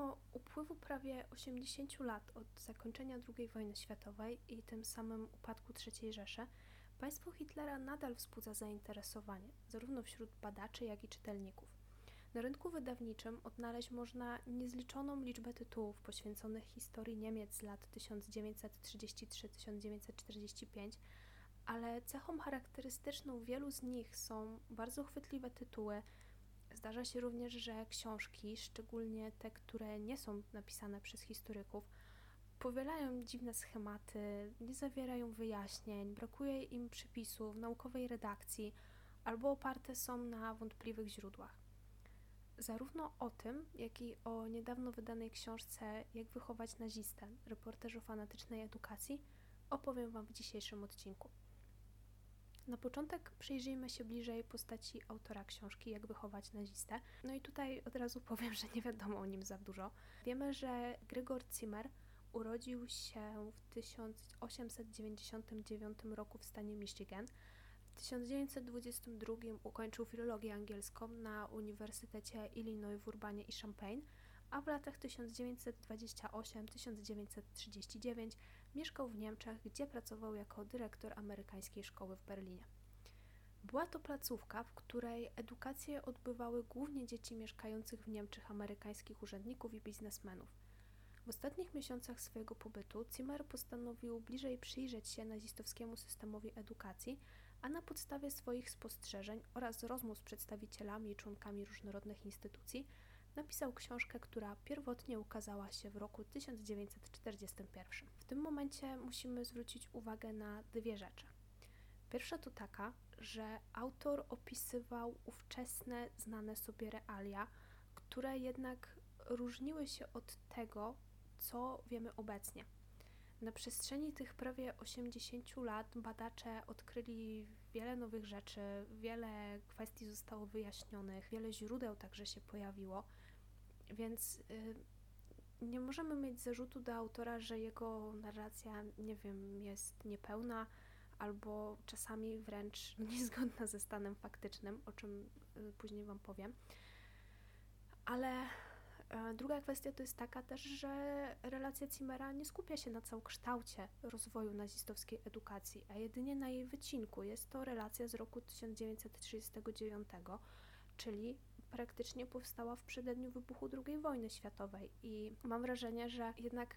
Mimo upływu prawie 80 lat od zakończenia II wojny światowej i tym samym upadku III Rzeszy, państwo Hitlera nadal wzbudza zainteresowanie zarówno wśród badaczy, jak i czytelników. Na rynku wydawniczym odnaleźć można niezliczoną liczbę tytułów poświęconych historii Niemiec z lat 1933-1945, ale cechą charakterystyczną wielu z nich są bardzo chwytliwe tytuły. Zdarza się również, że książki, szczególnie te, które nie są napisane przez historyków, powielają dziwne schematy, nie zawierają wyjaśnień, brakuje im przypisów, naukowej redakcji albo oparte są na wątpliwych źródłach. Zarówno o tym, jak i o niedawno wydanej książce Jak wychować nazistę, reporterz o fanatycznej edukacji, opowiem Wam w dzisiejszym odcinku. Na początek przyjrzyjmy się bliżej postaci autora książki Jak wychować nazistę. No i tutaj od razu powiem, że nie wiadomo o nim za dużo. Wiemy, że Gregor Zimmer urodził się w 1899 roku w stanie Michigan. W 1922 ukończył filologię angielską na Uniwersytecie Illinois w Urbanie i Champaign, a w latach 1928-1939 mieszkał w Niemczech, gdzie pracował jako dyrektor amerykańskiej szkoły w Berlinie. Była to placówka, w której edukację odbywały głównie dzieci mieszkających w Niemczech amerykańskich urzędników i biznesmenów. W ostatnich miesiącach swojego pobytu Zimmer postanowił bliżej przyjrzeć się nazistowskiemu systemowi edukacji, a na podstawie swoich spostrzeżeń oraz rozmów z przedstawicielami i członkami różnorodnych instytucji napisał książkę, która pierwotnie ukazała się w roku 1941. W tym momencie musimy zwrócić uwagę na dwie rzeczy. Pierwsza to taka, że autor opisywał ówczesne, znane sobie realia, które jednak różniły się od tego, co wiemy obecnie. Na przestrzeni tych prawie 80 lat badacze odkryli wiele nowych rzeczy, wiele kwestii zostało wyjaśnionych, wiele źródeł także się pojawiło, więc y, nie możemy mieć zarzutu do autora, że jego narracja, nie wiem, jest niepełna albo czasami wręcz niezgodna ze stanem faktycznym, o czym y, później Wam powiem. Ale Druga kwestia to jest taka też, że relacja Cimera nie skupia się na całokształcie rozwoju nazistowskiej edukacji, a jedynie na jej wycinku. Jest to relacja z roku 1939, czyli praktycznie powstała w przededniu wybuchu II wojny światowej. I mam wrażenie, że jednak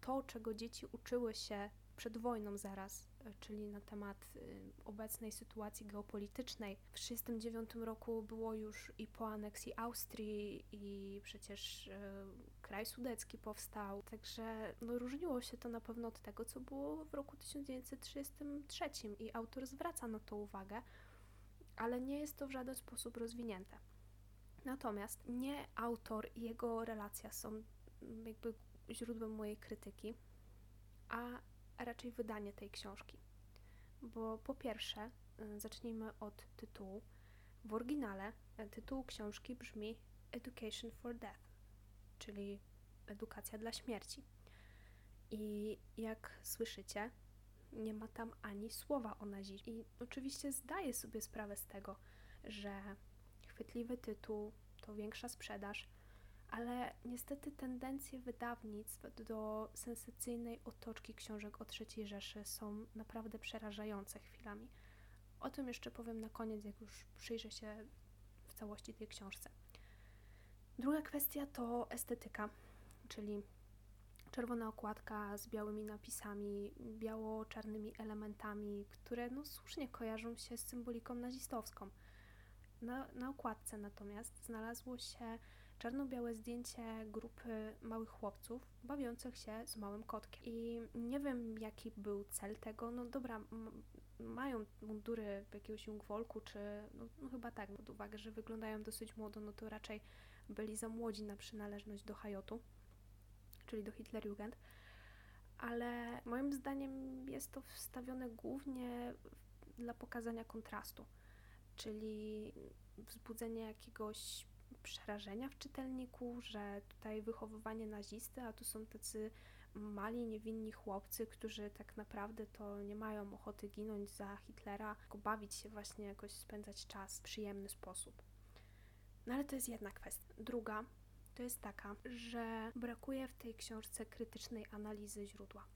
to, czego dzieci uczyły się przed wojną zaraz, czyli na temat y, obecnej sytuacji geopolitycznej. W 1939 roku było już i po aneksji Austrii i przecież e, kraj sudecki powstał, także no, różniło się to na pewno od tego, co było w roku 1933 i autor zwraca na to uwagę, ale nie jest to w żaden sposób rozwinięte. Natomiast nie autor i jego relacja są jakby źródłem mojej krytyki, a raczej wydanie tej książki. Bo po pierwsze, y, zacznijmy od tytułu. W oryginale y, tytuł książki brzmi Education for Death, czyli edukacja dla śmierci. I jak słyszycie, nie ma tam ani słowa o nazizmie. I oczywiście zdaję sobie sprawę z tego, że chwytliwy tytuł to większa sprzedaż, ale niestety tendencje wydawnictw do sensacyjnej otoczki książek o III Rzeszy są naprawdę przerażające chwilami. O tym jeszcze powiem na koniec, jak już przyjrzę się w całości tej książce. Druga kwestia to estetyka, czyli czerwona okładka z białymi napisami, biało-czarnymi elementami, które no, słusznie kojarzą się z symboliką nazistowską. Na, na okładce natomiast znalazło się czarno-białe zdjęcie grupy małych chłopców bawiących się z małym kotkiem. I nie wiem, jaki był cel tego. No dobra, mają mundury jakiegoś jungwolku, czy no, no, chyba tak, pod uwagę, że wyglądają dosyć młodo, no to raczej byli za młodzi na przynależność do Hajotu, czyli do Hitlerjugend. Ale moim zdaniem jest to wstawione głównie dla pokazania kontrastu, czyli wzbudzenia jakiegoś przerażenia w czytelniku, że tutaj wychowywanie nazisty, a tu są tacy mali, niewinni chłopcy, którzy tak naprawdę to nie mają ochoty ginąć za Hitlera, tylko bawić się właśnie, jakoś spędzać czas w przyjemny sposób. No ale to jest jedna kwestia. Druga to jest taka, że brakuje w tej książce krytycznej analizy źródła.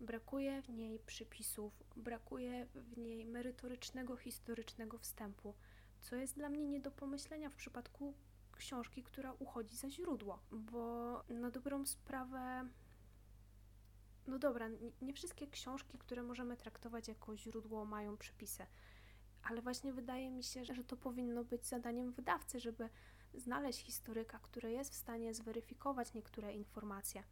Brakuje w niej przypisów, brakuje w niej merytorycznego, historycznego wstępu, co jest dla mnie nie do pomyślenia w przypadku książki, która uchodzi za źródło, bo na dobrą sprawę. No dobra, nie wszystkie książki, które możemy traktować jako źródło, mają przypisy, ale właśnie wydaje mi się, że to powinno być zadaniem wydawcy, żeby znaleźć historyka, który jest w stanie zweryfikować niektóre informacje,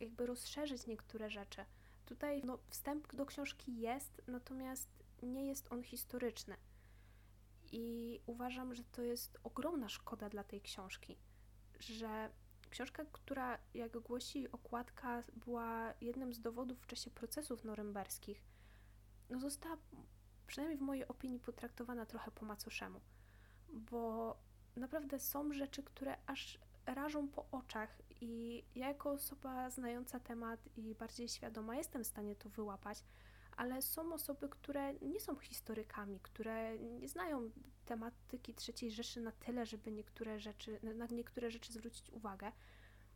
jakby rozszerzyć niektóre rzeczy. Tutaj no, wstęp do książki jest, natomiast nie jest on historyczny. I uważam, że to jest ogromna szkoda dla tej książki, że książka, która, jak głosi okładka, była jednym z dowodów w czasie procesów norymberskich, no została, przynajmniej w mojej opinii, potraktowana trochę po macoszemu, bo naprawdę są rzeczy, które aż rażą po oczach i ja jako osoba znająca temat i bardziej świadoma jestem w stanie to wyłapać, ale są osoby, które nie są historykami, które nie znają tematyki III Rzeszy na tyle, żeby niektóre rzeczy, na niektóre rzeczy zwrócić uwagę.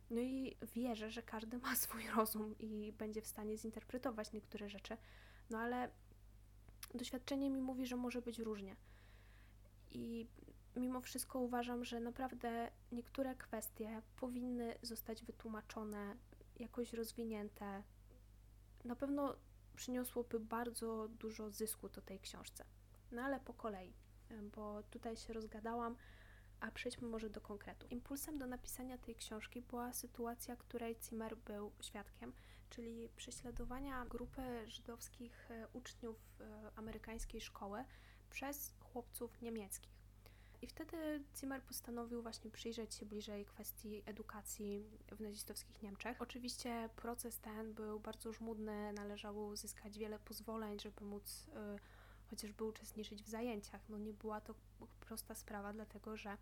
No i wierzę, że każdy ma swój rozum i będzie w stanie zinterpretować niektóre rzeczy, no ale doświadczenie mi mówi, że może być różnie. I mimo wszystko uważam, że naprawdę niektóre kwestie powinny zostać wytłumaczone, jakoś rozwinięte. Na pewno przyniosłoby bardzo dużo zysku do tej książce. No ale po kolei, bo tutaj się rozgadałam, a przejdźmy może do konkretu. Impulsem do napisania tej książki była sytuacja, której Zimmer był świadkiem, czyli prześladowania grupy żydowskich e, uczniów e, amerykańskiej szkoły przez chłopców niemieckich. I wtedy Zimmer postanowił właśnie przyjrzeć się bliżej kwestii edukacji w nazistowskich Niemczech. Oczywiście proces ten był bardzo żmudny, należało uzyskać wiele pozwoleń, żeby móc y, chociażby uczestniczyć w zajęciach. No nie była to prosta sprawa, dlatego że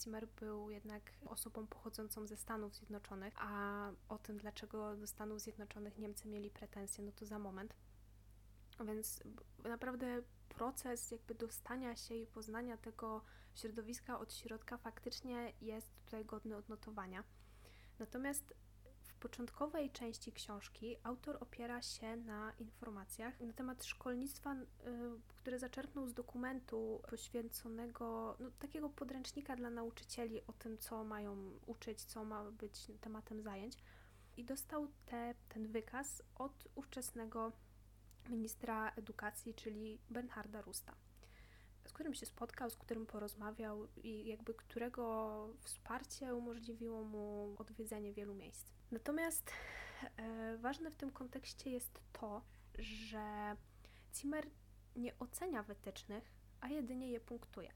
Zimmer był jednak osobą pochodzącą ze Stanów Zjednoczonych, a o tym, dlaczego do Stanów Zjednoczonych Niemcy mieli pretensje, no to za moment. Więc naprawdę proces jakby dostania się i poznania tego środowiska od środka faktycznie jest tutaj godny odnotowania. Natomiast w początkowej części książki autor opiera się na informacjach na temat szkolnictwa, y, które zaczerpnął z dokumentu poświęconego, no, takiego podręcznika dla nauczycieli o tym, co mają uczyć, co ma być tematem zajęć. I dostał te, ten wykaz od ówczesnego ministra edukacji, czyli Bernharda Rusta z którym się spotkał, z którym porozmawiał i jakby którego wsparcie umożliwiło mu odwiedzenie wielu miejsc. Natomiast e, ważne w tym kontekście jest to, że Zimmer nie ocenia wytycznych, a jedynie je punktuje.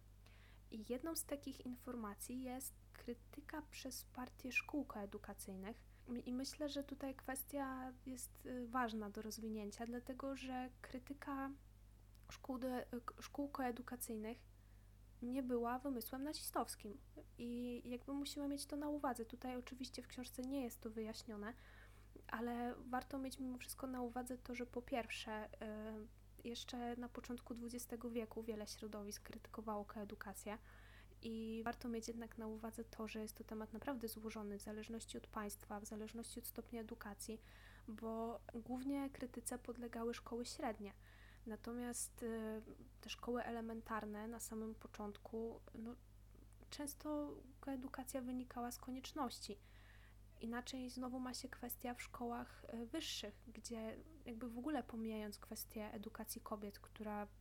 I jedną z takich informacji jest krytyka przez partię szkół koedukacyjnych. I myślę, że tutaj kwestia jest y, ważna do rozwinięcia, dlatego że krytyka szkół, szkół koedukacyjnych nie była wymysłem nazistowskim. I jakby musimy mieć to na uwadze. Tutaj oczywiście w książce nie jest to wyjaśnione, ale warto mieć mimo wszystko na uwadze to, że po pierwsze, y, jeszcze na początku XX wieku wiele środowisk krytykowało koedukację. I warto mieć jednak na uwadze to, że jest to temat naprawdę złożony w zależności od państwa, w zależności od stopnia edukacji, bo głównie krytyce podlegały szkoły średnie. Natomiast y, te szkoły elementarne na samym początku, no, często edukacja wynikała z konieczności. Inaczej znowu ma się kwestia w szkołach y, wyższych, gdzie jakby w ogóle pomijając kwestię edukacji kobiet, która w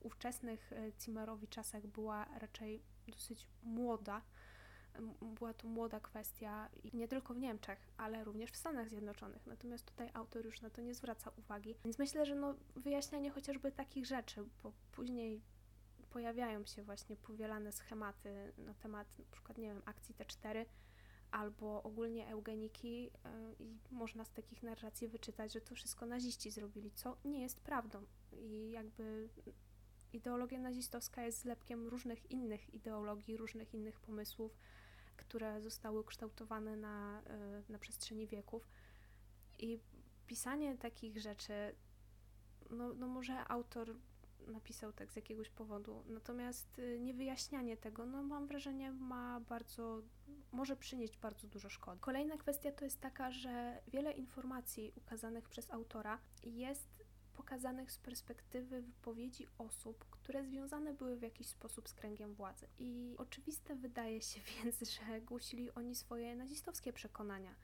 ówczesnych y, Cimerowi czasach była raczej dosyć młoda, była to młoda kwestia i nie tylko w Niemczech, ale również w Stanach Zjednoczonych. Natomiast tutaj autor już na to nie zwraca uwagi. Więc myślę, że no, wyjaśnianie chociażby takich rzeczy, bo później pojawiają się właśnie powielane schematy na temat na przykład, nie wiem, akcji T4 albo ogólnie eugeniki yy, i można z takich narracji wyczytać, że to wszystko naziści zrobili, co nie jest prawdą. I jakby ideologia nazistowska jest zlepkiem różnych innych ideologii, różnych innych pomysłów, które zostały ukształtowane na, e, na przestrzeni wieków. I pisanie takich rzeczy, no, no może autor napisał tak z jakiegoś powodu. Natomiast y, niewyjaśnianie tego, no mam wrażenie, ma bardzo, może przynieść bardzo dużo szkody. Kolejna kwestia to jest taka, że wiele informacji ukazanych przez autora jest pokazanych z perspektywy wypowiedzi osób, które związane były w jakiś sposób z kręgiem władzy. I oczywiste wydaje się więc, że głosili oni swoje nazistowskie przekonania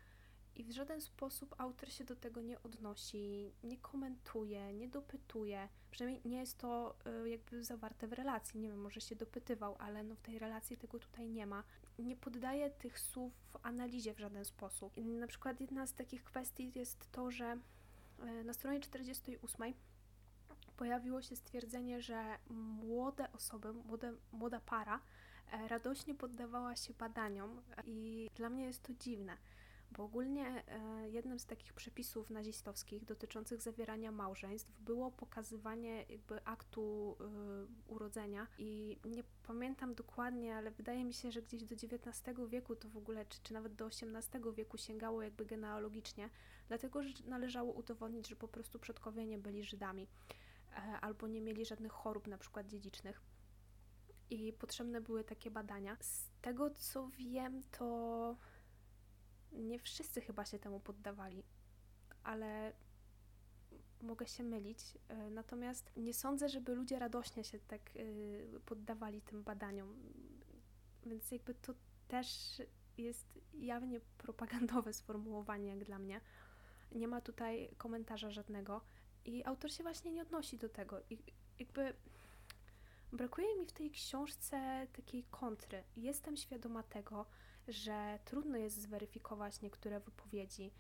i w żaden sposób autor się do tego nie odnosi, nie komentuje, nie dopytuje. Przynajmniej nie jest to y, jakby zawarte w relacji. Nie wiem, może się dopytywał, ale no w tej relacji tego tutaj nie ma. Nie poddaje tych słów w analizie w żaden sposób. I na przykład jedna z takich kwestii jest to, że na stronie 48 pojawiło się stwierdzenie, że młode osoby, młode, młoda para e, radośnie poddawała się badaniom. I dla mnie jest to dziwne bo ogólnie e, jednym z takich przepisów nazistowskich dotyczących zawierania małżeństw było pokazywanie jakby aktu e, urodzenia. I nie pamiętam dokładnie, ale wydaje mi się, że gdzieś do XIX wieku to w ogóle, czy, czy nawet do XVIII wieku sięgało jakby genealogicznie, dlatego że należało udowodnić, że po prostu przodkowie nie byli Żydami e, albo nie mieli żadnych chorób, na przykład dziedzicznych i potrzebne były takie badania. Z tego co wiem, to nie wszyscy chyba się temu poddawali, ale mogę się mylić. E, natomiast nie sądzę, żeby ludzie radośnie się tak e, poddawali tym badaniom. Więc jakby to też jest jawnie propagandowe sformułowanie, jak dla mnie. Nie ma tutaj komentarza żadnego i autor się właśnie nie odnosi do tego. I jakby brakuje mi w tej książce takiej kontry. Jestem świadoma tego, że trudno jest zweryfikować niektóre wypowiedzi,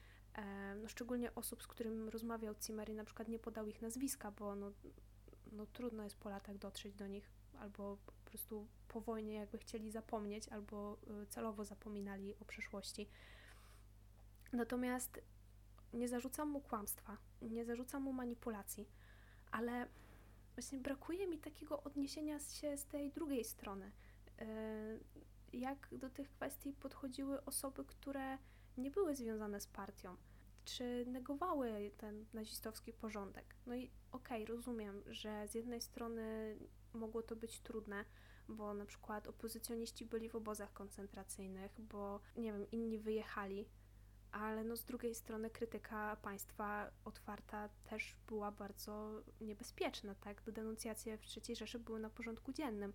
no szczególnie osób, z którym rozmawiał Cimmery, na przykład nie podał ich nazwiska, bo no, no trudno jest po latach dotrzeć do nich, albo po prostu po wojnie jakby chcieli zapomnieć, albo y, celowo zapominali o przeszłości. Natomiast nie zarzucam mu kłamstwa, nie zarzucam mu manipulacji, ale właśnie brakuje mi takiego odniesienia się z tej drugiej strony jak do tych kwestii podchodziły osoby, które nie były związane z partią, czy negowały ten nazistowski porządek. No i okej, okay, rozumiem, że z jednej strony mogło to być trudne, bo na przykład opozycjoniści byli w obozach koncentracyjnych, bo nie wiem, inni wyjechali, ale no z drugiej strony krytyka państwa otwarta też była bardzo niebezpieczna, tak? Denuncjacje w III Rzeszy były na porządku dziennym,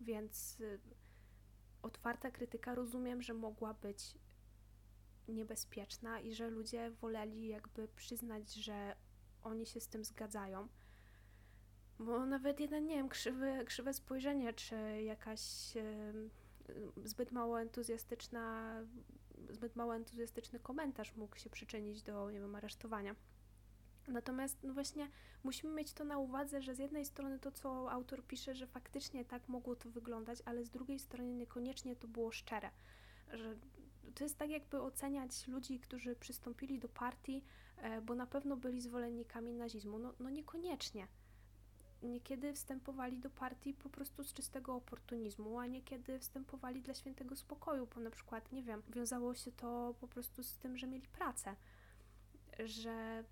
więc otwarta krytyka rozumiem, że mogła być niebezpieczna i że ludzie woleli jakby przyznać, że oni się z tym zgadzają. Bo nawet jeden, nie wiem, krzywy, krzywe spojrzenie, czy jakaś e, zbyt mało entuzjastyczna, zbyt mało entuzjastyczny komentarz mógł się przyczynić do, nie wiem, aresztowania. Natomiast no właśnie musimy mieć to na uwadze, że z jednej strony to, co autor pisze, że faktycznie tak mogło to wyglądać, ale z drugiej strony niekoniecznie to było szczere. Że to jest tak, jakby oceniać ludzi, którzy przystąpili do partii, e, bo na pewno byli zwolennikami nazizmu. No, no niekoniecznie. Niekiedy wstępowali do partii po prostu z czystego oportunizmu, a niekiedy wstępowali dla świętego spokoju, bo na przykład, nie wiem, wiązało się to po prostu z tym, że mieli pracę, że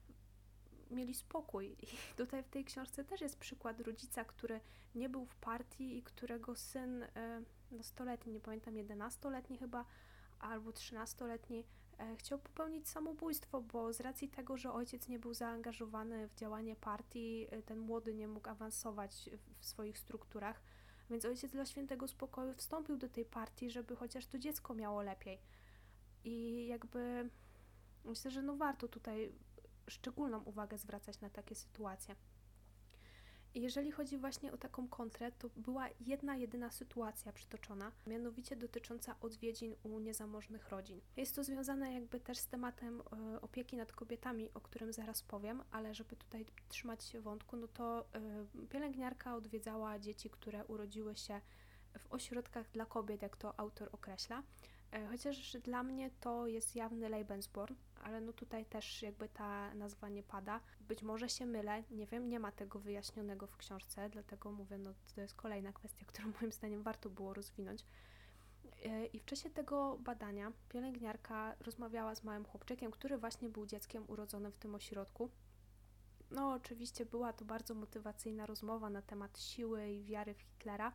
mieli spokój. I tutaj w tej książce też jest przykład rodzica, który nie był w partii i którego syn e, nastoletni, nie pamiętam, 11-letni chyba, albo 13-letni, e, chciał popełnić samobójstwo, bo z racji tego, że ojciec nie był zaangażowany w działanie partii, e, ten młody nie mógł awansować w swoich strukturach, więc ojciec dla świętego spokoju wstąpił do tej partii, żeby chociaż to dziecko miało lepiej. I jakby myślę, że no warto tutaj szczególną uwagę zwracać na takie sytuacje. Jeżeli chodzi właśnie o taką kontrę, to była jedna, jedyna sytuacja przytoczona, mianowicie dotycząca odwiedzin u niezamożnych rodzin. Jest to związane jakby też z tematem e, opieki nad kobietami, o którym zaraz powiem, ale żeby tutaj trzymać się wątku, no to e, pielęgniarka odwiedzała dzieci, które urodziły się w ośrodkach dla kobiet, jak to autor określa. E, chociaż dla mnie to jest jawny Lebensborn, ale no tutaj też jakby ta nazwa nie pada. Być może się mylę, nie wiem, nie ma tego wyjaśnionego w książce, dlatego mówię, no to jest kolejna kwestia, którą moim zdaniem warto było rozwinąć. E, I w czasie tego badania pielęgniarka rozmawiała z małym chłopczykiem, który właśnie był dzieckiem urodzonym w tym ośrodku. No, oczywiście była to bardzo motywacyjna rozmowa na temat siły i wiary w Hitlera,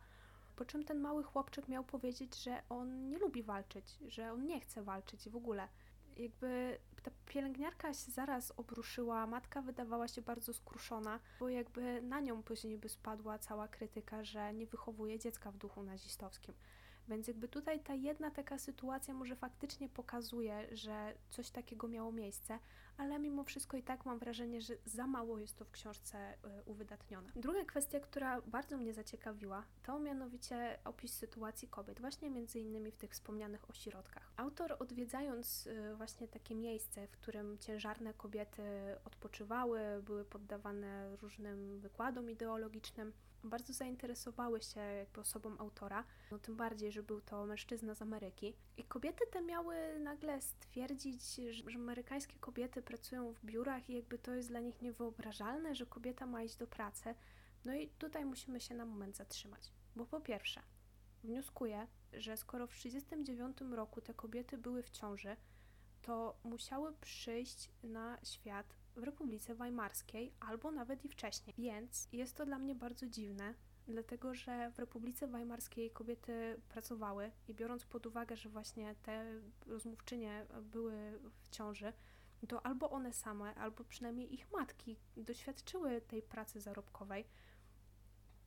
po czym ten mały chłopczyk miał powiedzieć, że on nie lubi walczyć, że on nie chce walczyć w ogóle. Jakby ta pielęgniarka się zaraz obruszyła, matka wydawała się bardzo skruszona, bo jakby na nią później by spadła cała krytyka, że nie wychowuje dziecka w duchu nazistowskim. Więc jakby tutaj ta jedna taka sytuacja może faktycznie pokazuje, że coś takiego miało miejsce, ale mimo wszystko i tak mam wrażenie, że za mało jest to w książce y, uwydatnione. Druga kwestia, która bardzo mnie zaciekawiła, to mianowicie opis sytuacji kobiet, właśnie między innymi w tych wspomnianych ośrodkach. Autor odwiedzając y, właśnie takie miejsce, w którym ciężarne kobiety odpoczywały, były poddawane różnym wykładom ideologicznym, bardzo zainteresowały się jakby osobą autora, no tym bardziej, że był to mężczyzna z Ameryki. I kobiety te miały nagle stwierdzić, że, że amerykańskie kobiety pracują w biurach i jakby to jest dla nich niewyobrażalne, że kobieta ma iść do pracy. No i tutaj musimy się na moment zatrzymać, bo po pierwsze, wnioskuję, że skoro w 1939 roku te kobiety były w ciąży, to musiały przyjść na świat w Republice Weimarskiej albo nawet i wcześniej. Więc jest to dla mnie bardzo dziwne, dlatego że w Republice Weimarskiej kobiety pracowały i biorąc pod uwagę, że właśnie te rozmówczynie były w ciąży, to albo one same, albo przynajmniej ich matki doświadczyły tej pracy zarobkowej,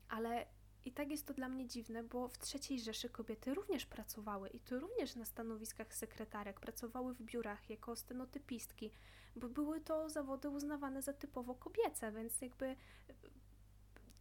ale i tak jest to dla mnie dziwne, bo w III Rzeszy kobiety również pracowały i to również na stanowiskach sekretarek, pracowały w biurach jako stenotypistki, bo były to zawody uznawane za typowo kobiece, więc jakby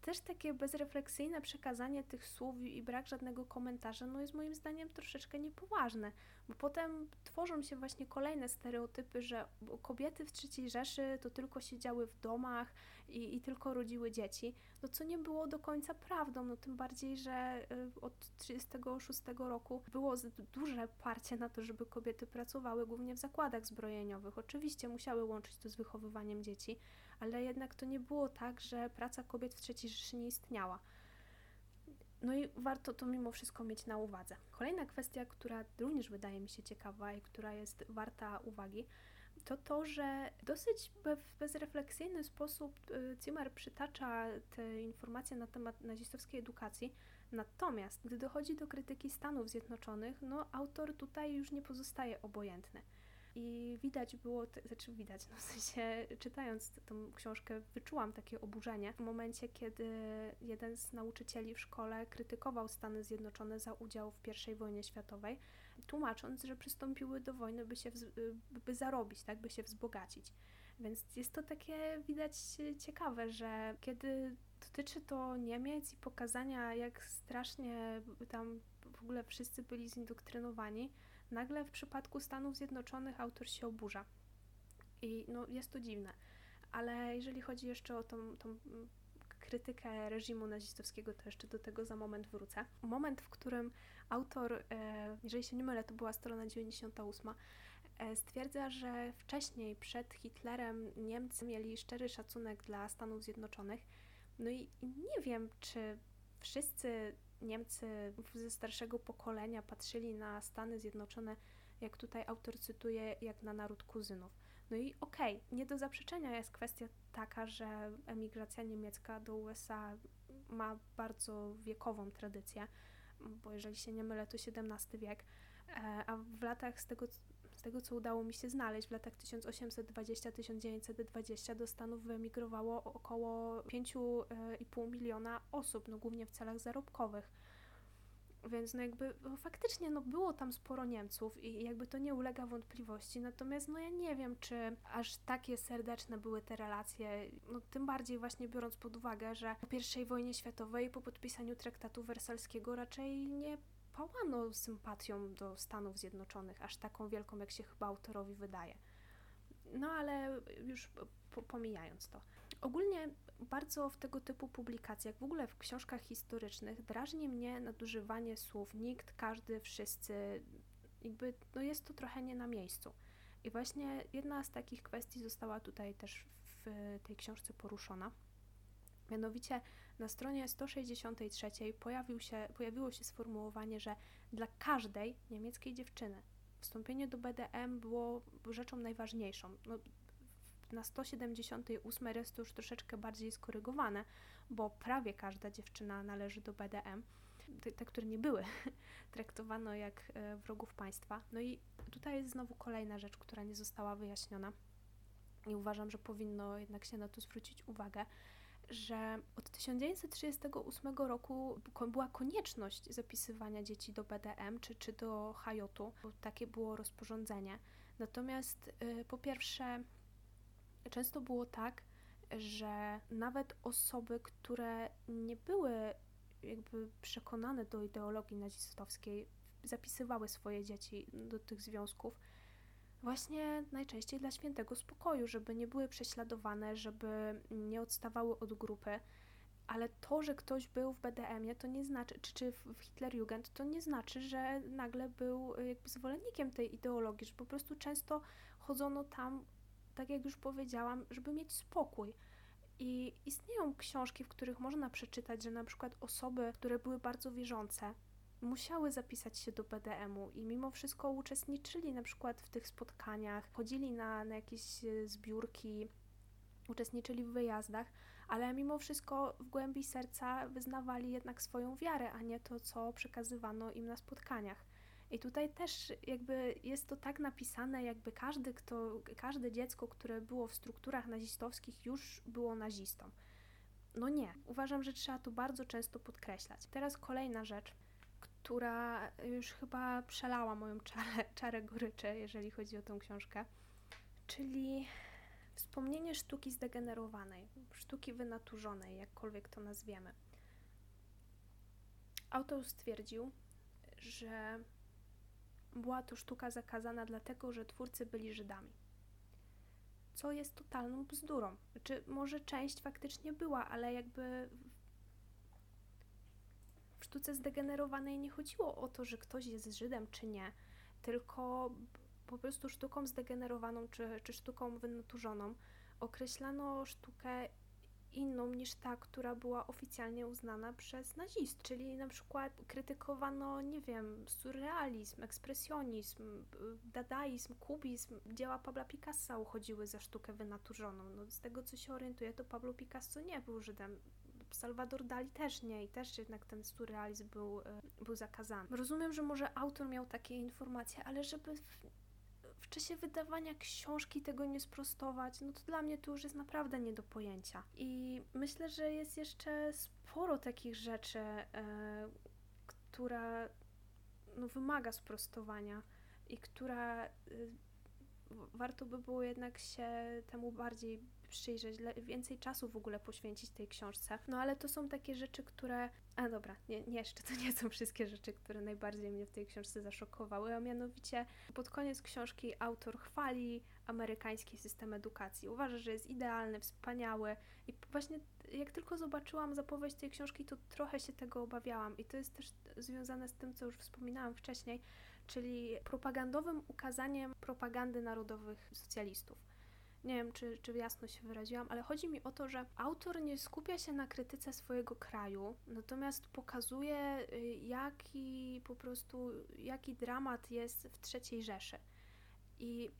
też takie bezrefleksyjne przekazanie tych słów i brak żadnego komentarza, no jest moim zdaniem troszeczkę niepoważne, bo potem tworzą się właśnie kolejne stereotypy, że kobiety w III Rzeszy to tylko siedziały w domach i, i tylko rodziły dzieci, no co nie było do końca prawdą, no tym bardziej, że y, od 1936 roku było duże parcie na to, żeby kobiety pracowały głównie w zakładach zbrojeniowych. Oczywiście musiały łączyć to z wychowywaniem dzieci, ale jednak to nie było tak, że praca kobiet w III Rzeszy nie istniała. No i warto to mimo wszystko mieć na uwadze. Kolejna kwestia, która również wydaje mi się ciekawa i która jest warta uwagi, to to, że dosyć w bezrefleksyjny sposób y, Zimmer przytacza te informacje na temat nazistowskiej edukacji, natomiast gdy dochodzi do krytyki Stanów Zjednoczonych, no autor tutaj już nie pozostaje obojętny. I widać było, znaczy widać, no w sensie czytając tą książkę wyczułam takie oburzenie w momencie, kiedy jeden z nauczycieli w szkole krytykował Stany Zjednoczone za udział w I wojnie światowej, tłumacząc, że przystąpiły do wojny, by się by zarobić, tak, by się wzbogacić. Więc jest to takie widać ciekawe, że kiedy dotyczy to Niemiec i pokazania, jak strasznie tam w ogóle wszyscy byli zindoktrynowani, nagle w przypadku Stanów Zjednoczonych autor się oburza. I no, jest to dziwne. Ale jeżeli chodzi jeszcze o tą, tą krytykę reżimu nazistowskiego, to jeszcze do tego za moment wrócę. Moment, w którym autor, e, jeżeli się nie mylę, to była strona 98, e, stwierdza, że wcześniej, przed Hitlerem, Niemcy mieli szczery szacunek dla Stanów Zjednoczonych. No i nie wiem, czy wszyscy Niemcy ze starszego pokolenia patrzyli na Stany Zjednoczone, jak tutaj autor cytuje, jak na naród kuzynów. No i okej, okay, nie do zaprzeczenia jest kwestia taka, że emigracja niemiecka do USA ma bardzo wiekową tradycję, bo jeżeli się nie mylę, to XVII wiek, e, a w latach z tego tego, co udało mi się znaleźć, w latach 1820-1920 do Stanów wyemigrowało około 5,5 e, miliona osób, no głównie w celach zarobkowych. Więc no jakby no faktycznie no było tam sporo Niemców i jakby to nie ulega wątpliwości, natomiast no ja nie wiem, czy aż takie serdeczne były te relacje, no tym bardziej właśnie biorąc pod uwagę, że po I wojnie światowej po podpisaniu traktatu wersalskiego raczej nie pałano sympatią do Stanów Zjednoczonych, aż taką wielką, jak się chyba autorowi wydaje. No ale już pomijając to. Ogólnie bardzo w tego typu publikacjach, w ogóle w książkach historycznych, drażni mnie nadużywanie słów nikt, każdy, wszyscy. Jakby no jest to trochę nie na miejscu. I właśnie jedna z takich kwestii została tutaj też w tej książce poruszona. Mianowicie na stronie 163 pojawił się, pojawiło się sformułowanie, że dla każdej niemieckiej dziewczyny wstąpienie do BDM było rzeczą najważniejszą. No, na 178 jest to już troszeczkę bardziej skorygowane, bo prawie każda dziewczyna należy do BDM. Te, te które nie były, traktowano jak e, wrogów państwa. No i tutaj jest znowu kolejna rzecz, która nie została wyjaśniona i uważam, że powinno jednak się na to zwrócić uwagę, że od 1938 roku była konieczność zapisywania dzieci do BDM czy, czy do Hajotu, bo takie było rozporządzenie. Natomiast y, po pierwsze, często było tak, że nawet osoby, które nie były jakby przekonane do ideologii nazistowskiej, zapisywały swoje dzieci do tych związków, właśnie najczęściej dla świętego spokoju, żeby nie były prześladowane, żeby nie odstawały od grupy. Ale to, że ktoś był w BDM-ie, to nie znaczy, czy, czy w Hitlerjugend, to nie znaczy, że nagle był y, jakby zwolennikiem tej ideologii, że po prostu często chodzono tam, tak jak już powiedziałam, żeby mieć spokój. I istnieją książki, w których można przeczytać, że na przykład osoby, które były bardzo wierzące, musiały zapisać się do BDM-u i mimo wszystko uczestniczyli na przykład w tych spotkaniach, chodzili na, na jakieś e, zbiórki, uczestniczyli w wyjazdach, ale mimo wszystko w głębi serca wyznawali jednak swoją wiarę, a nie to, co przekazywano im na spotkaniach. I tutaj też jakby jest to tak napisane, jakby każdy, kto, każde dziecko, które było w strukturach nazistowskich, już było nazistą. No nie. Uważam, że trzeba to bardzo często podkreślać. Teraz kolejna rzecz która już chyba przelała moją czarę, czarę goryczy, jeżeli chodzi o tą książkę, czyli wspomnienie sztuki zdegenerowanej, sztuki wynaturzonej, jakkolwiek to nazwiemy. Autor stwierdził, że była to sztuka zakazana dlatego, że twórcy byli Żydami. Co jest totalną bzdurą. Czy może część faktycznie była, ale jakby sztuce zdegenerowanej nie chodziło o to, że ktoś jest Żydem czy nie, tylko po prostu sztuką zdegenerowaną czy, czy sztuką wynaturzoną określano sztukę inną niż ta, która była oficjalnie uznana przez nazistów. Czyli na przykład krytykowano, nie wiem, surrealizm, ekspresjonizm, dadaizm, kubizm. Dzieła Pabla Picassa uchodziły za sztukę wynaturzoną. No, z tego, co się orientuję, to Pablo Picasso nie był Żydem. Salvador Dali też nie i też jednak ten surrealizm był, e, był zakazany. Rozumiem, że może autor miał takie informacje, ale żeby w, w czasie wydawania książki tego nie sprostować, no to dla mnie to już jest naprawdę nie do pojęcia. I myślę, że jest jeszcze sporo takich rzeczy, e, która no, wymaga sprostowania i która e, warto by było jednak się temu bardziej przyjrzeć, więcej czasu w ogóle poświęcić tej książce. No ale to są takie rzeczy, które. A dobra, nie, nie jeszcze to nie są wszystkie rzeczy, które najbardziej mnie w tej książce zaszokowały, a mianowicie pod koniec książki autor chwali amerykański system edukacji. Uważa, że jest idealny, wspaniały i właśnie jak tylko zobaczyłam zapowiedź tej książki, to trochę się tego obawiałam i to jest też związane z tym, co już wspominałam wcześniej, czyli propagandowym ukazaniem propagandy narodowych socjalistów. Nie wiem, czy, czy jasno się wyraziłam, ale chodzi mi o to, że autor nie skupia się na krytyce swojego kraju, natomiast pokazuje, y, jaki po prostu, jaki dramat jest w III Rzeszy. I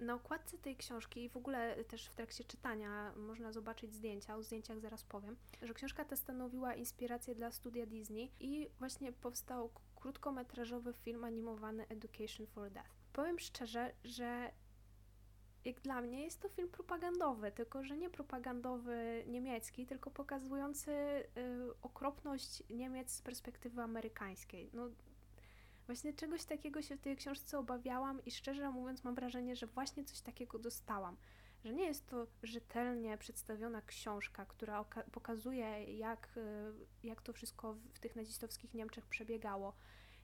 na okładce tej książki i w ogóle też w trakcie czytania można zobaczyć zdjęcia, o zdjęciach zaraz powiem, że książka ta stanowiła inspirację dla studia Disney i właśnie powstał krótkometrażowy film animowany Education for Death. Powiem szczerze, że jak dla mnie jest to film propagandowy, tylko że nie propagandowy niemiecki, tylko pokazujący y, okropność Niemiec z perspektywy amerykańskiej. No, właśnie czegoś takiego się w tej książce obawiałam i szczerze mówiąc mam wrażenie, że właśnie coś takiego dostałam. Że nie jest to rzetelnie przedstawiona książka, która pokazuje, jak, y, jak to wszystko w tych nazistowskich Niemczech przebiegało,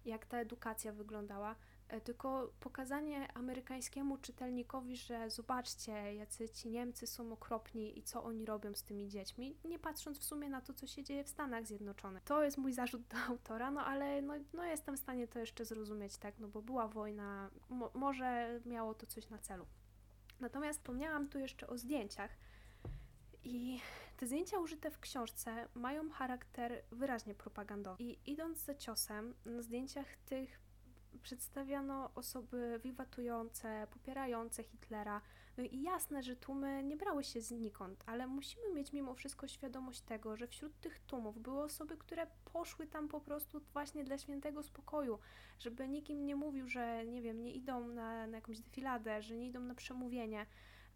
jak ta edukacja wyglądała, tylko pokazanie amerykańskiemu czytelnikowi, że zobaczcie, jacy ci Niemcy są okropni i co oni robią z tymi dziećmi, nie patrząc w sumie na to, co się dzieje w Stanach Zjednoczonych. To jest mój zarzut do autora, no ale no, no jestem w stanie to jeszcze zrozumieć, tak, no bo była wojna, mo może miało to coś na celu. Natomiast wspomniałam tu jeszcze o zdjęciach i te zdjęcia użyte w książce mają charakter wyraźnie propagandowy. I idąc za ciosem, na zdjęciach tych przedstawiano osoby wiwatujące, popierające Hitlera. No i jasne, że tłumy nie brały się znikąd, ale musimy mieć mimo wszystko świadomość tego, że wśród tych tłumów były osoby, które poszły tam po prostu właśnie dla świętego spokoju, żeby nikim nie mówił, że nie wiem, nie idą na, na jakąś defiladę, że nie idą na przemówienie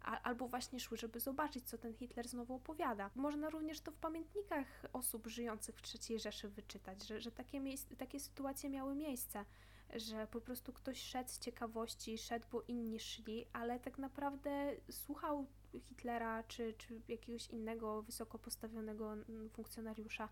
albo właśnie szły, żeby zobaczyć, co ten Hitler znowu opowiada. Można również to w pamiętnikach osób żyjących w III Rzeszy wyczytać, że, że takie, takie sytuacje miały miejsce, że po prostu ktoś szedł z ciekawości, szedł, bo inni szli, ale tak naprawdę słuchał Hitlera czy, czy jakiegoś innego wysoko postawionego funkcjonariusza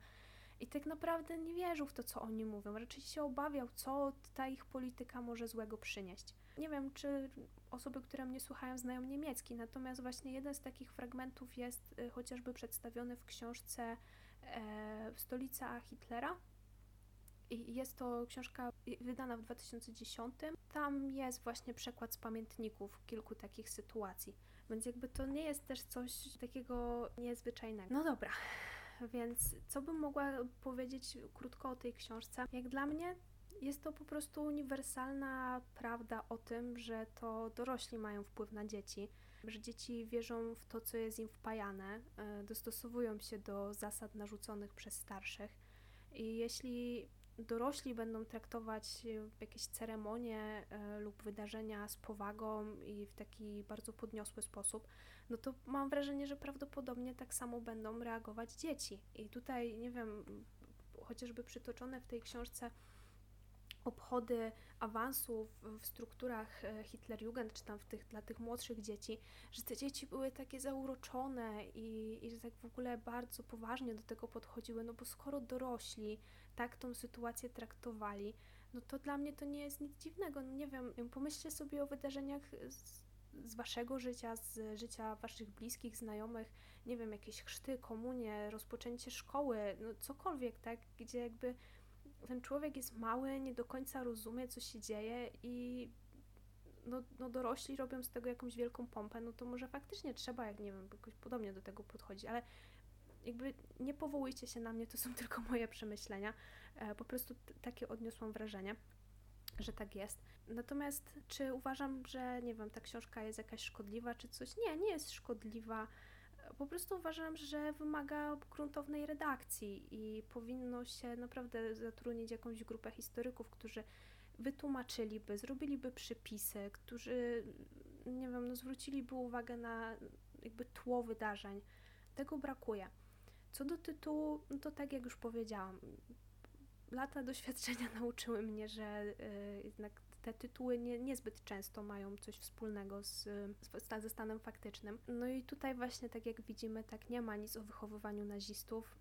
i tak naprawdę nie wierzył w to, co oni mówią. Raczej się obawiał, co ta ich polityka może złego przynieść. Nie wiem, czy osoby, które mnie słuchają, znają niemiecki, natomiast właśnie jeden z takich fragmentów jest y, chociażby przedstawiony w książce e, Stolica Hitlera. I jest to książka wydana w 2010. Tam jest właśnie przekład z pamiętników kilku takich sytuacji. Więc jakby to nie jest też coś takiego niezwyczajnego. No dobra, więc co bym mogła powiedzieć krótko o tej książce? Jak dla mnie jest to po prostu uniwersalna prawda o tym, że to dorośli mają wpływ na dzieci, że dzieci wierzą w to, co jest im wpajane, e, dostosowują się do zasad narzuconych przez starszych. I jeśli dorośli będą traktować jakieś ceremonie e, lub wydarzenia z powagą i w taki bardzo podniosły sposób, no to mam wrażenie, że prawdopodobnie tak samo będą reagować dzieci. I tutaj, nie wiem, chociażby przytoczone w tej książce obchody awansów w strukturach e, Hitlerjugend, czy tam w tych, dla tych młodszych dzieci, że te dzieci były takie zauroczone i, i że tak w ogóle bardzo poważnie do tego podchodziły, no bo skoro dorośli tak tą sytuację traktowali, no to dla mnie to nie jest nic dziwnego. No nie wiem, pomyślcie sobie o wydarzeniach z, z waszego życia, z życia waszych bliskich, znajomych, nie wiem, jakieś chrzty, komunie, rozpoczęcie szkoły, no cokolwiek, tak, gdzie jakby ten człowiek jest mały, nie do końca rozumie, co się dzieje i no, no dorośli robią z tego jakąś wielką pompę, no to może faktycznie trzeba, jak nie wiem, jakoś podobnie do tego podchodzić, ale jakby nie powołujcie się na mnie, to są tylko moje przemyślenia. E, po prostu takie odniosłam wrażenie, że tak jest. Natomiast czy uważam, że nie wiem, ta książka jest jakaś szkodliwa czy coś? Nie, nie jest szkodliwa. Po prostu uważam, że wymaga gruntownej redakcji i powinno się naprawdę zatrudnić jakąś grupę historyków, którzy wytłumaczyliby, zrobiliby przypisy, którzy, nie wiem, no zwróciliby uwagę na jakby tło wydarzeń. Tego brakuje. Co do tytułu, no to tak jak już powiedziałam, lata doświadczenia nauczyły mnie, że y, jednak te tytuły nie, niezbyt często mają coś wspólnego z, z, ze stanem faktycznym. No i tutaj właśnie, tak jak widzimy, tak nie ma nic o wychowywaniu nazistów,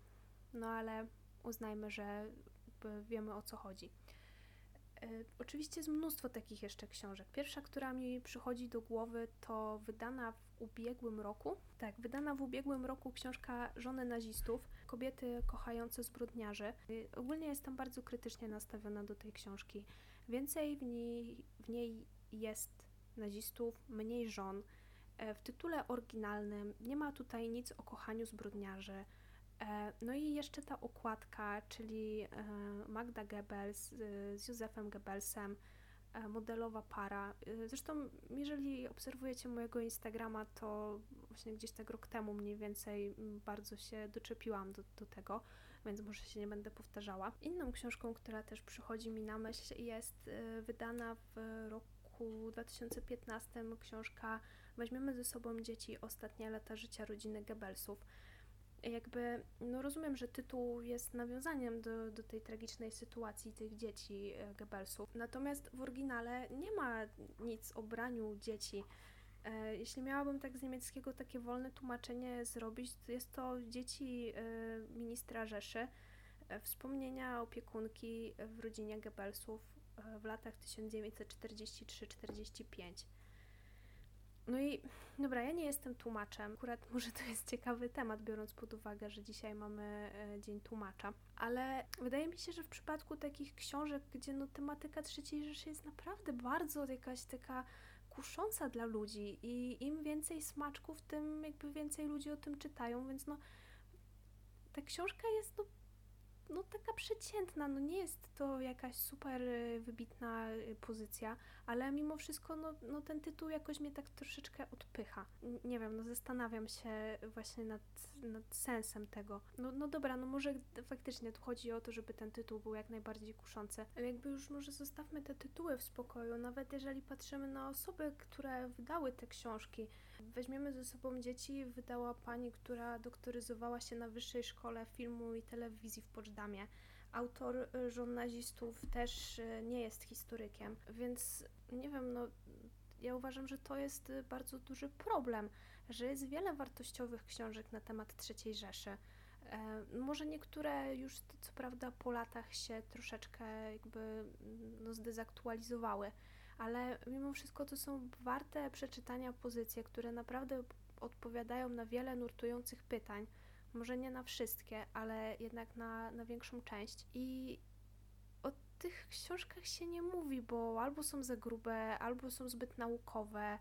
no ale uznajmy, że wiemy o co chodzi. E, oczywiście jest mnóstwo takich jeszcze książek. Pierwsza, która mi przychodzi do głowy, to wydana w ubiegłym roku. Tak, wydana w ubiegłym roku książka Żony nazistów, kobiety kochające zbrodniarzy. E, ogólnie jestem bardzo krytycznie nastawiona do tej książki. Więcej w niej, w niej jest nazistów, mniej żon. E, w tytule oryginalnym nie ma tutaj nic o kochaniu zbrodniarzy. E, no i jeszcze ta okładka, czyli e, Magda Goebbels z Józefem Goebbelsem, modelowa para. Zresztą, jeżeli obserwujecie mojego Instagrama, to właśnie gdzieś tak rok temu mniej więcej bardzo się doczepiłam do, do tego więc może się nie będę powtarzała. Inną książką, która też przychodzi mi na myśl, jest y, wydana w roku 2015 książka Weźmiemy ze sobą dzieci ostatnie lata życia rodziny Goebbelsów. Jakby, no rozumiem, że tytuł jest nawiązaniem do, do tej tragicznej sytuacji tych dzieci y, Goebbelsów. Natomiast w oryginale nie ma nic o braniu dzieci jeśli miałabym tak z niemieckiego takie wolne tłumaczenie zrobić, to jest to dzieci e, ministra Rzeszy, e, wspomnienia opiekunki w rodzinie Goebbelsów w latach 1943-45. No i dobra, ja nie jestem tłumaczem. Akurat może to jest ciekawy temat, biorąc pod uwagę, że dzisiaj mamy Dzień Tłumacza. Ale wydaje mi się, że w przypadku takich książek, gdzie no tematyka III Rzeszy jest naprawdę bardzo jakaś taka kusząca dla ludzi i im więcej smaczków, tym jakby więcej ludzi o tym czytają, więc no ta książka jest no no taka przeciętna, no nie jest to jakaś super y, wybitna y, pozycja, ale mimo wszystko no, no ten tytuł jakoś mnie tak troszeczkę odpycha. Nie wiem, no zastanawiam się właśnie nad, nad sensem tego. No, no dobra, no może faktycznie tu chodzi o to, żeby ten tytuł był jak najbardziej kuszący, ale jakby już może zostawmy te tytuły w spokoju, nawet jeżeli patrzymy na osoby, które wydały te książki. Weźmiemy ze sobą dzieci, wydała pani, która doktoryzowała się na Wyższej Szkole Filmu i Telewizji w Poczdamie. Autor żon nazistów też y, nie jest historykiem, więc nie wiem, no ja uważam, że to jest y, bardzo duży problem, że jest wiele wartościowych książek na temat III Rzeszy. E, może niektóre już co prawda po latach się troszeczkę jakby mm, no, zdezaktualizowały, ale mimo wszystko to są warte przeczytania pozycje, które naprawdę odpowiadają na wiele nurtujących pytań. Może nie na wszystkie, ale jednak na, na większą część. I o tych książkach się nie mówi, bo albo są za grube, albo są zbyt naukowe.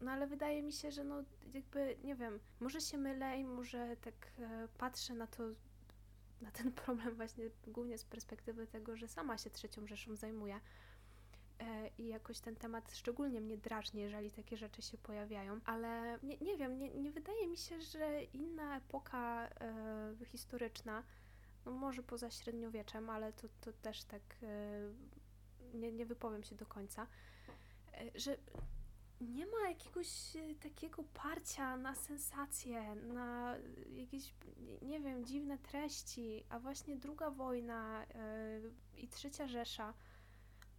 No ale wydaje mi się, że no jakby, nie wiem, może się mylę i może tak e, patrzę na to, na ten problem właśnie głównie z perspektywy tego, że sama się trzecią Rzeszą zajmuję i jakoś ten temat szczególnie mnie drażni, jeżeli takie rzeczy się pojawiają, ale nie, nie wiem, nie, nie wydaje mi się, że inna epoka e, historyczna, no może poza średniowieczem, ale to, to też tak e, nie, nie wypowiem się do końca, e, że nie ma jakiegoś e, takiego parcia na sensacje, na jakieś, nie wiem, dziwne treści, a właśnie druga wojna e, i trzecia Rzesza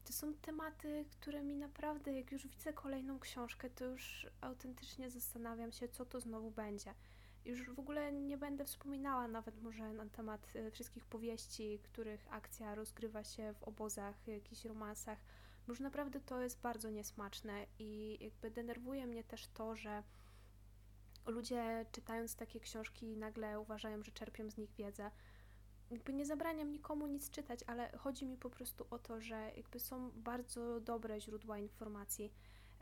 to są tematy, które mi naprawdę, jak już widzę kolejną książkę, to już autentycznie zastanawiam się, co to znowu będzie. Już w ogóle nie będę wspominała nawet może na temat e, wszystkich powieści, których akcja rozgrywa się w obozach, jakichś romansach, bo już naprawdę to jest bardzo niesmaczne i jakby denerwuje mnie też to, że ludzie czytając takie książki nagle uważają, że czerpią z nich wiedzę jakby nie zabraniam nikomu nic czytać, ale chodzi mi po prostu o to, że jakby są bardzo dobre źródła informacji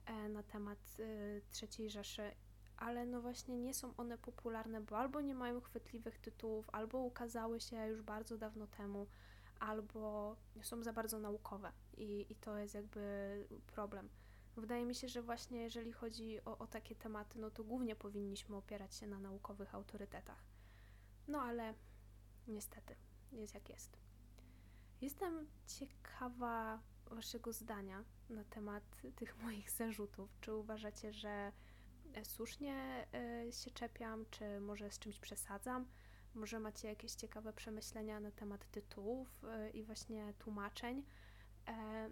e, na temat e, III Rzeszy, ale no właśnie nie są one popularne, bo albo nie mają chwytliwych tytułów, albo ukazały się już bardzo dawno temu, albo są za bardzo naukowe i, i to jest jakby problem. Wydaje mi się, że właśnie jeżeli chodzi o, o takie tematy, no to głównie powinniśmy opierać się na naukowych autorytetach. No ale Niestety, jest jak jest. Jestem ciekawa Waszego zdania na temat tych moich zarzutów. Czy uważacie, że słusznie e, się czepiam, czy może z czymś przesadzam? Może macie jakieś ciekawe przemyślenia na temat tytułów e, i właśnie tłumaczeń? E,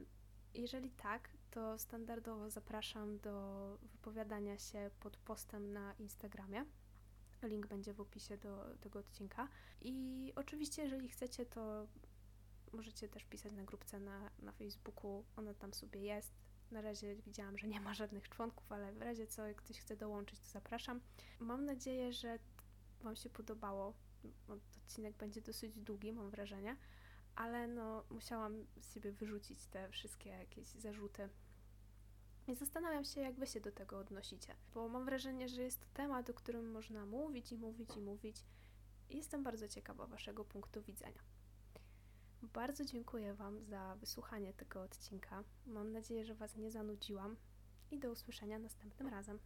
jeżeli tak, to standardowo zapraszam do wypowiadania się pod postem na Instagramie. Link będzie w opisie do tego odcinka. I oczywiście, jeżeli chcecie, to możecie też pisać na grupce na, na Facebooku. Ona tam sobie jest. Na razie widziałam, że nie ma żadnych członków, ale w razie co, jak ktoś chce dołączyć, to zapraszam. Mam nadzieję, że Wam się podobało. Odcinek będzie dosyć długi, mam wrażenie, ale no, musiałam z siebie wyrzucić te wszystkie jakieś zarzuty i zastanawiam się, jak Wy się do tego odnosicie, bo mam wrażenie, że jest to temat, o którym można mówić i mówić i mówić. Jestem bardzo ciekawa Waszego punktu widzenia. Bardzo dziękuję Wam za wysłuchanie tego odcinka. Mam nadzieję, że Was nie zanudziłam i do usłyszenia następnym razem.